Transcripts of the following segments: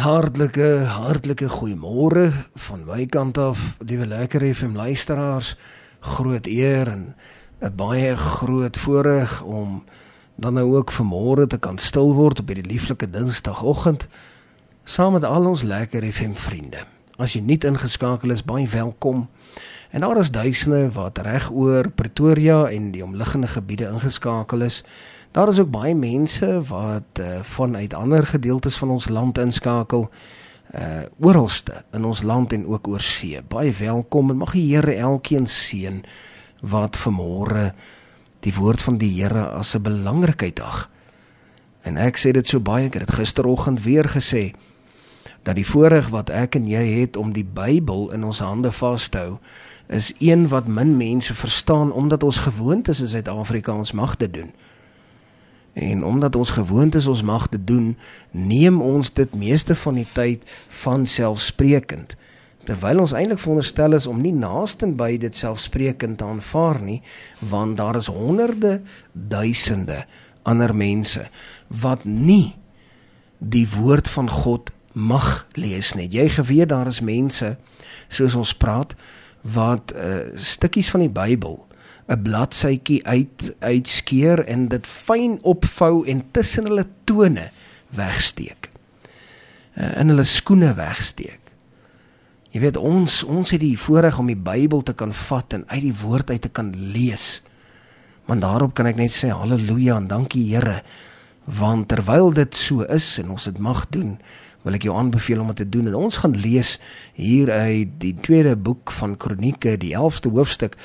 Hartlike hartlike goeiemôre van my kant af, liewe lekker FM luisteraars. Groot eer en 'n baie groot voorreg om dan nou ook vanmôre te kan stil word op hierdie lieflike Dinsdagoggend saam met al ons lekker FM vriende. As jy nie ingeskakel is, baie welkom. En daar is duisende wat reg oor Pretoria en die omliggende gebiede ingeskakel is. Daar is ook baie mense wat uh, vanuit ander gedeeltes van ons land inskakel. Uh oralste in ons land en ook oor see. Baie welkom en mag die Here elkeen seën wat vanmôre die woord van die Here as 'n belangrikheid ag. En ek sê dit so baie, ek het dit gisteroggend weer gesê dat die voorreg wat ek en jy het om die Bybel in ons hande vas te hou is een wat min mense verstaan omdat ons gewoond is in Suid-Afrika ons mag dit doen. En omdat ons gewoond is ons mag dit doen, neem ons dit meeste van die tyd van selfsprekend. Terwyl ons eintlik veronderstel is om nie naasten by dit selfsprekend te aanvaar nie, want daar is honderde duisende ander mense wat nie die woord van God mag lees nie. Jy geweet daar is mense soos ons praat wat uh, stukkies van die Bybel 'n bladsytjie uit uitskeer en dit fyn opvou en tussen hulle tone wegsteek. Uh, in hulle skoene wegsteek. Jy weet ons ons het die voorreg om die Bybel te kan vat en uit die woord uit te kan lees. Want daarop kan ek net sê haleluja en dankie Here. Want terwyl dit so is en ons dit mag doen, wil ek jou aanbeveel om dit te doen. En ons gaan lees hier uit die tweede boek van Kronieke, die 11ste hoofstuk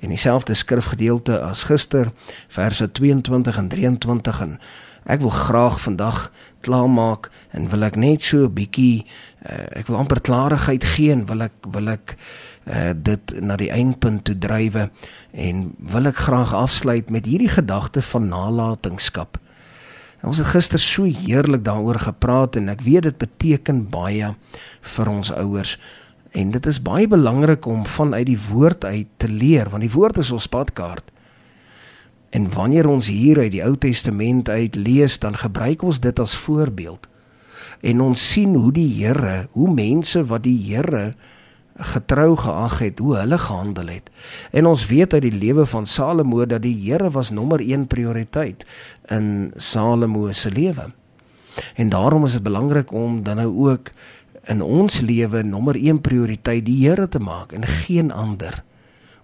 en dieselfde skrifgedeelte as gister, verse 22 en 23 en ek wil graag vandag klaarmaak en wil ek net so 'n bietjie uh, ek wil amper klarigheid gee en wil ek wil ek uh, dit na die eindpunt toe drywe en wil ek graag afsluit met hierdie gedagte van nalatenskap. En ons het gister so heerlik daaroor gepraat en ek weet dit beteken baie vir ons ouers. En dit is baie belangrik om vanuit die woord uit te leer want die woord is ons padkaart. En wanneer ons hier uit die Ou Testament uit lees, dan gebruik ons dit as voorbeeld. En ons sien hoe die Here, hoe mense wat die Here getrou geag het hoe hulle gehandel het. En ons weet uit die lewe van Salomo dat die Here was nommer 1 prioriteit in Salomo se lewe. En daarom is dit belangrik om dan nou ook in ons lewe nommer 1 prioriteit die Here te maak en geen ander.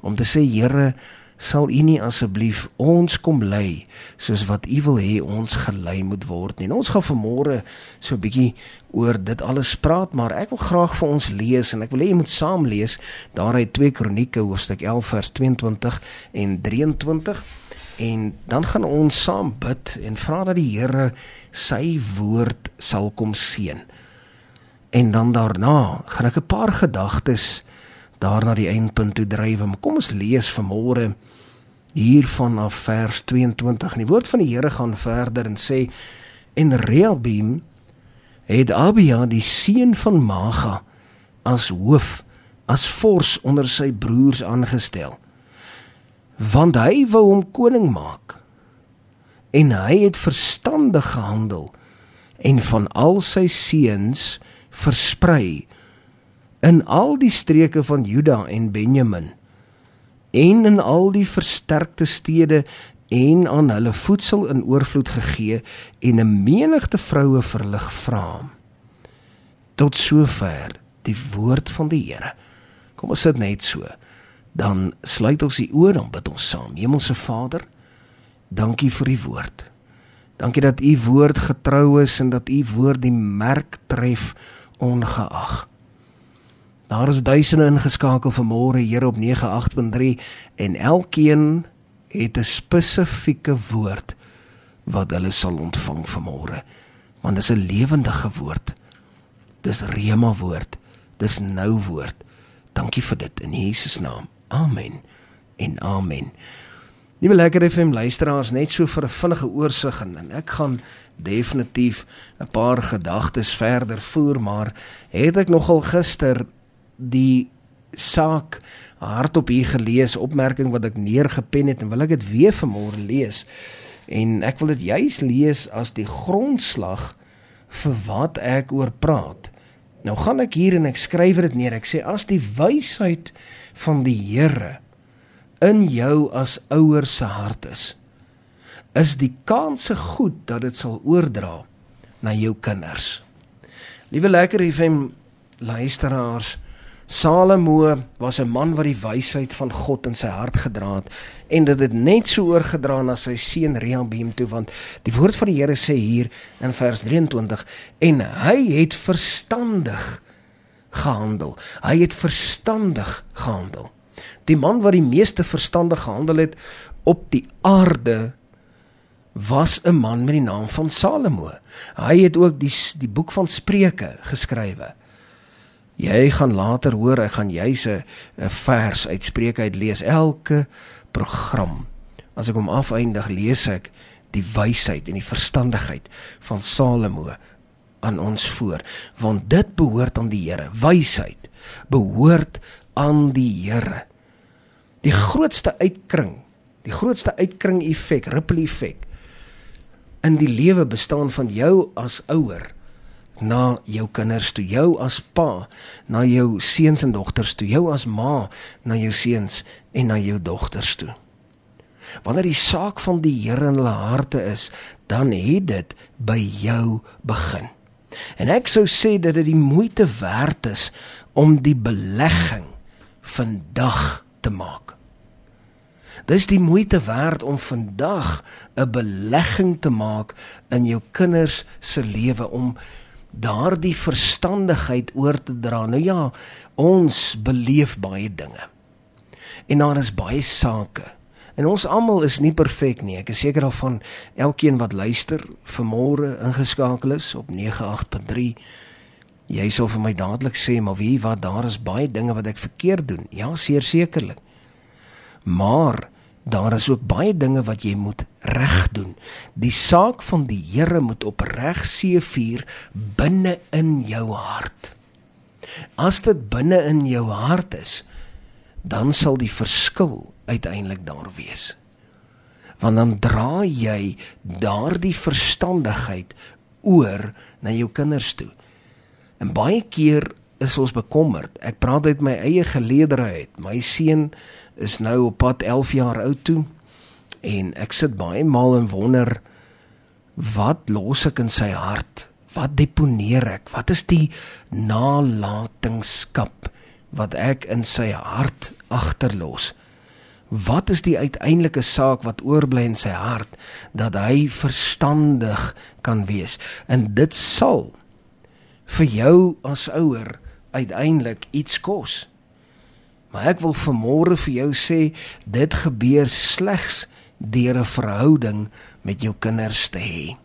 Om te sê Here, sal u nie asseblief ons kom lei soos wat u wil hê ons gelei moet word nie. En ons gaan vanmôre so 'n bietjie oor dit alles praat, maar ek wil graag vir ons lees en ek wil hê jy moet saam lees daaruit 2 Kronieke hoofstuk 11 vers 22 en 23 en dan gaan ons saam bid en vra dat die Here sy woord sal kom seën. En dan daarna gaan ek 'n paar gedagtes daar na die eindpunt toe dryf. Kom ons lees vanmôre hier vanaf vers 22. En die woord van die Here gaan verder en sê en Rehabim het Abia die seun van Maga as hoof as vors onder sy broers aangestel. Want hy wou hom koning maak. En hy het verstandig gehandel en van al sy seuns versprei in al die streke van Juda en Benjamin en in al die versterkte stede en aan hulle voedsel in oorvloed gegee en 'n menigte vroue vir hulle gevra. Tot sover die woord van die Here. Kom ons sit net so. Dan sluit ons die oë en bid ons saam. Hemelse Vader, dankie vir u woord. Dankie dat u woord getrou is en dat u woord die merk tref ongeag. Daar is duisende ingeskakel vanmôre Here op 98.3 en elkeen het 'n spesifieke woord wat hulle sal ontvang vanmôre. Want dit is 'n lewendige woord. Dis rema woord. Dis nou woord. Dankie vir dit in Jesus naam. Amen. En amen. Liewe lekker FM luisteraars, net so vir 'n vinnige oorsig en ek gaan definitief 'n paar gedagtes verder voer, maar het ek nogal gister die saak hardop hier gelees opmerking wat ek neergepen het en wil ek dit weer vanmôre lees en ek wil dit juis lees as die grondslag vir wat ek oor praat. Nou gaan ek hier en ek skryf dit neer. Ek sê as die wysheid van die Here in jou as ouer se hart is, is die kanse goed dat dit sal oordra na jou kinders. Liewe lekker FM luisteraars, Salomo was 'n man wat die wysheid van God in sy hart gedra het en dit het net so oorgedra na sy seun Rehoboam toe want die woord van die Here sê hier in vers 23 en hy het verstandig gehandel. Hy het verstandig gehandel. Die man wat die meeste verstandig gehandel het op die aarde was 'n man met die naam van Salomo. Hy het ook die die boek van Spreuke geskrywe. Jy gaan later hoor, ek gaan jy's 'n vers uit Spreuke uit lees elke program. As ek hom afeindig, lees ek die wysheid en die verstandigheid van Salomo aan ons voor, want dit behoort aan die Here. Wysheid behoort aan die Here. Die grootste uitkring, die grootste uitkring effek, ripple effek in die lewe bestaan van jou as ouer na jou kinders toe, jou as pa na jou seuns en dogters toe, jou as ma na jou seuns en na jou dogters toe. Wanneer die saak van die Here in hulle harte is, dan het dit by jou begin. En ek sou sê dat dit die moeite werd is om die belegging vandag te maak. Dis die moeite werd om vandag 'n belegging te maak in jou kinders se lewe om daardie verstandigheid oor te dra. Nou ja, ons beleef baie dinge. En daar is baie sake. En ons almal is nie perfek nie. Ek is seker daarvan elkeen wat luister vanmôre ingeskakel is op 98.3 Jy sal vir my dadelik sê, maar wie wat daar is baie dinge wat ek verkeerd doen. Ja, seker sekerlik. Maar daar is ook baie dinge wat jy moet reg doen. Die saak van die Here moet opreg seëvier binne in jou hart. As dit binne in jou hart is, dan sal die verskil uiteindelik daar wees. Want dan dra jy daardie verstandigheid oor na jou kinders toe. En baie keer is ons bekommerd. Ek praat uit my eie geleederheid. My seun is nou op pad 11 jaar oud toe en ek sit baie maal en wonder wat los ek in sy hart? Wat deponeer ek? Wat is die nalatenskap wat ek in sy hart agterlos? Wat is die uiteindelike saak wat oorbly in sy hart dat hy verstandig kan wees? En dit sal vir jou as ouer uiteindelik iets kos. Maar ek wil vanmôre vir jou sê dit gebeur slegs deur 'n verhouding met jou kinders te hê.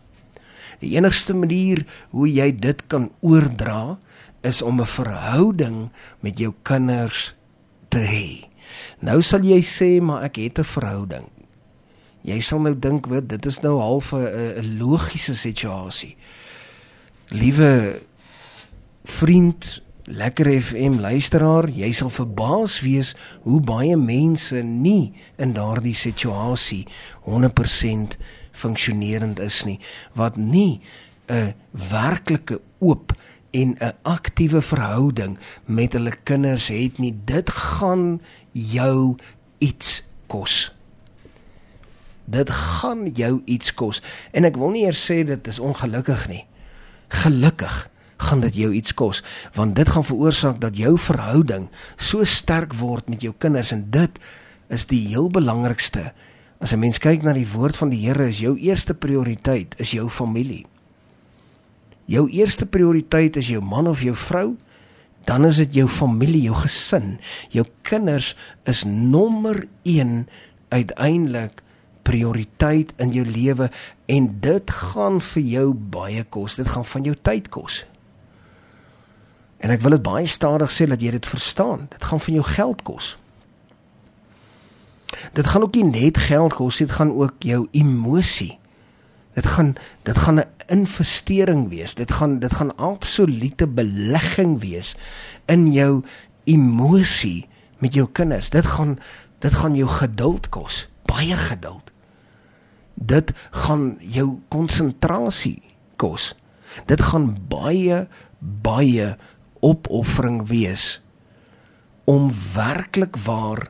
Die enigste manier hoe jy dit kan oordra is om 'n verhouding met jou kinders te hê. Nou sal jy sê maar ek het 'n verhouding. Jy sal nou dink wat dit is nou half 'n logiese situasie. Liewe vriend Lekker FM luisteraar, jy sal verbaas wees hoe baie mense nie in daardie situasie 100% funksionerend is nie, wat nie 'n werklike oop en 'n aktiewe verhouding met hulle kinders het nie. Dit gaan jou iets kos. Dit gaan jou iets kos. En ek wil nie eers sê dit is ongelukkig nie. Gelukkig gaan dit jou iets kos want dit gaan veroorsaak dat jou verhouding so sterk word met jou kinders en dit is die heel belangrikste. As 'n mens kyk na die woord van die Here is jou eerste prioriteit is jou familie. Jou eerste prioriteit is jou man of jou vrou dan is dit jou familie jou gesin. Jou kinders is nommer 1 uiteindelik prioriteit in jou lewe en dit gaan vir jou baie kos. Dit gaan van jou tyd kos En ek wil dit baie stadig sê dat jy dit verstaan. Dit gaan van jou geld kos. Dit gaan ook nie net geld kos, dit gaan ook jou emosie. Dit gaan dit gaan 'n investering wees. Dit gaan dit gaan absolute belegging wees in jou emosie met jou kinders. Dit gaan dit gaan jou geduld kos, baie geduld. Dit gaan jou konsentrasie kos. Dit gaan baie baie opoffering wees om werklik waar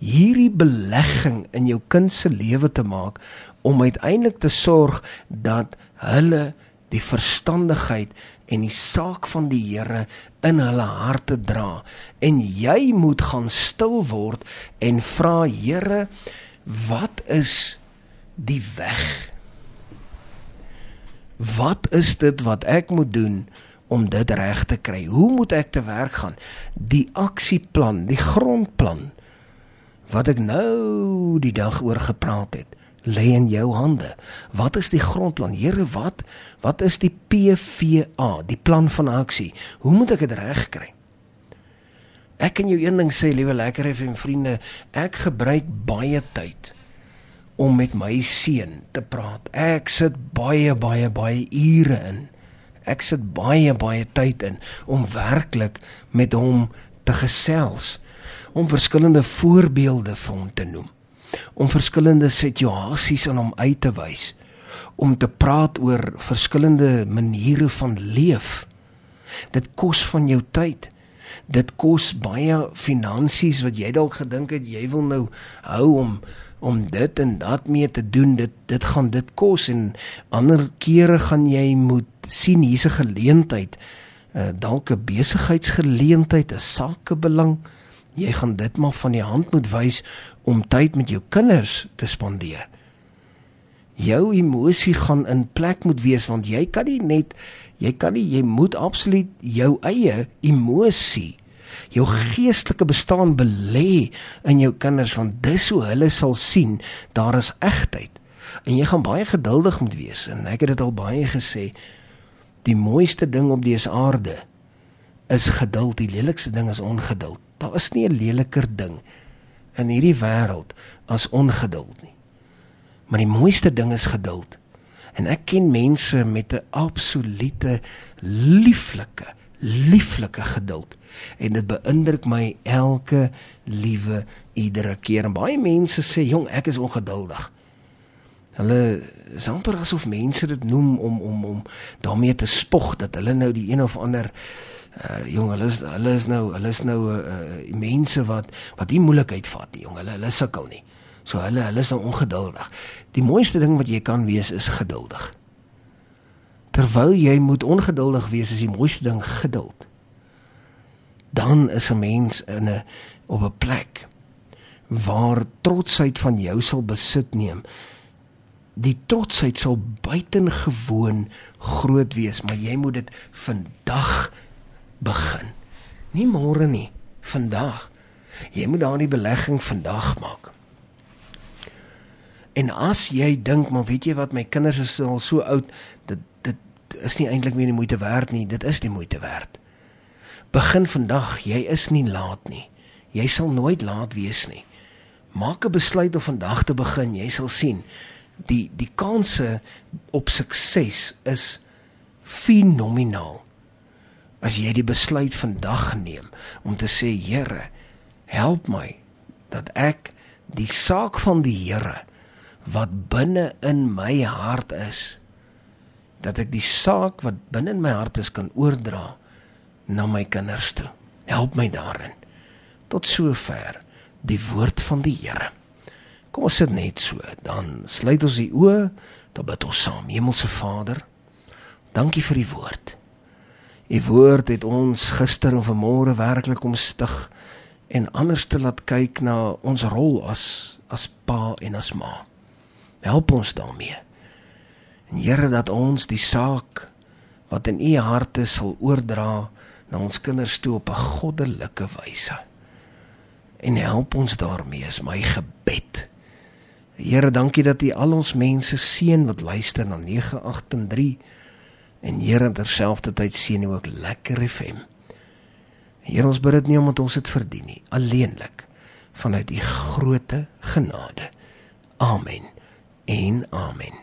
hierdie belegging in jou kind se lewe te maak om uiteindelik te sorg dat hulle die verstandigheid en die saak van die Here in hulle harte dra. En jy moet gaan stil word en vra Here wat is die weg? Wat is dit wat ek moet doen om dit reg te kry hoe moet ek te werk gaan die aksieplan die grondplan wat ek nou die dag oor gepraat het lê in jou hande. Wat is die grondplan? Here, wat wat is die PVA, die plan van aksie? Hoe moet ek dit regkry? Ek kan jou een ding sê, liewe lekker FM vriende, ek gebruik baie tyd om met my seun te praat. Ek sit baie baie baie ure in. Ek sit baie baie tyd in om werklik met hom te gesels, om verskillende voorbeelde vir hom te noem om verskillende situasies aan hom uit te wys om te praat oor verskillende maniere van leef. Dit kos van jou tyd. Dit kos baie finansies wat jy dalk gedink het jy wil nou hou om om dit en dat mee te doen dit dit gaan dit kos en ander kere gaan jy moet sien hier's 'n geleentheid uh, dalk 'n besigheidsgeleentheid 'n sakebelang jy gaan dit maar van die hand moet wys om tyd met jou kinders te spandeer. Jou emosie gaan in plek moet wees want jy kan nie net jy kan nie jy moet absoluut jou eie emosie jou geestelike bestaan belê in jou kinders want dis hoe hulle sal sien daar is egtheid en jy gaan baie geduldig moet wees en ek het dit al baie gesê die mooiste ding op dese aarde is geduld die lelikste ding is ongeduld daar is nie 'n leliker ding in hierdie wêreld as ongeduld nie. Maar die mooiste ding is geduld. En ek ken mense met 'n absolute lieflike, lieflike geduld. En dit beïndruk my elke liewe iedere keer. En baie mense sê, "Jong, ek is ongeduldig." Hulle is amper asof mense dit noem om om om daarmee te spog dat hulle nou die een of ander uh jong hulle is hulle is nou hulle is nou uh, uh mense wat wat nie moeilikheid vat nie jong hulle hulle sukkel nie. So hulle hulle is nou ongeduldig. Die mooiste ding wat jy kan wees is geduldig. Terwyl jy moet ongeduldig wees is die mooiste ding geduld. Dan is 'n mens in 'n op 'n plek waar trotsheid van jou sal besit neem. Die trotsheid sal buitengewoon groot wees, maar jy moet dit vandag begin. Nie môre nie, vandag. Jy moet daardie belegging vandag maak. En as jy dink, maar weet jy wat, my kinders is al so oud, dit dit is nie eintlik meer die moeite werd nie, dit is die moeite werd. Begin vandag, jy is nie laat nie. Jy sal nooit laat wees nie. Maak 'n besluit om vandag te begin, jy sal sien die die kanse op sukses is fenomenaal as jy die besluit vandag neem om te sê Here, help my dat ek die saak van die Here wat binne in my hart is dat ek die saak wat binne in my hart is kan oordra na my kinders toe. Help my daarin. Tot sover die woord van die Here. Kom ons sit net so, dan sluit ons die oë, dan bid ons saam. Hemelse Vader, dankie vir die woord. U woord het ons gister en vanmôre werklik omstig en anders te laat kyk na ons rol as as pa en as ma. Help ons daarmee. En Here dat ons die saak wat in u harte sal oordra na ons kinders toe op 'n goddelike wyse. En help ons daarmee is my gebed. Here, dankie dat U al ons mense seën wat luister na 983 En Here terselfdertyd U ook lekker FM. Here ons bid dit nie omdat ons dit verdien nie, alleenlik vanuit U groote genade. Amen. En amen.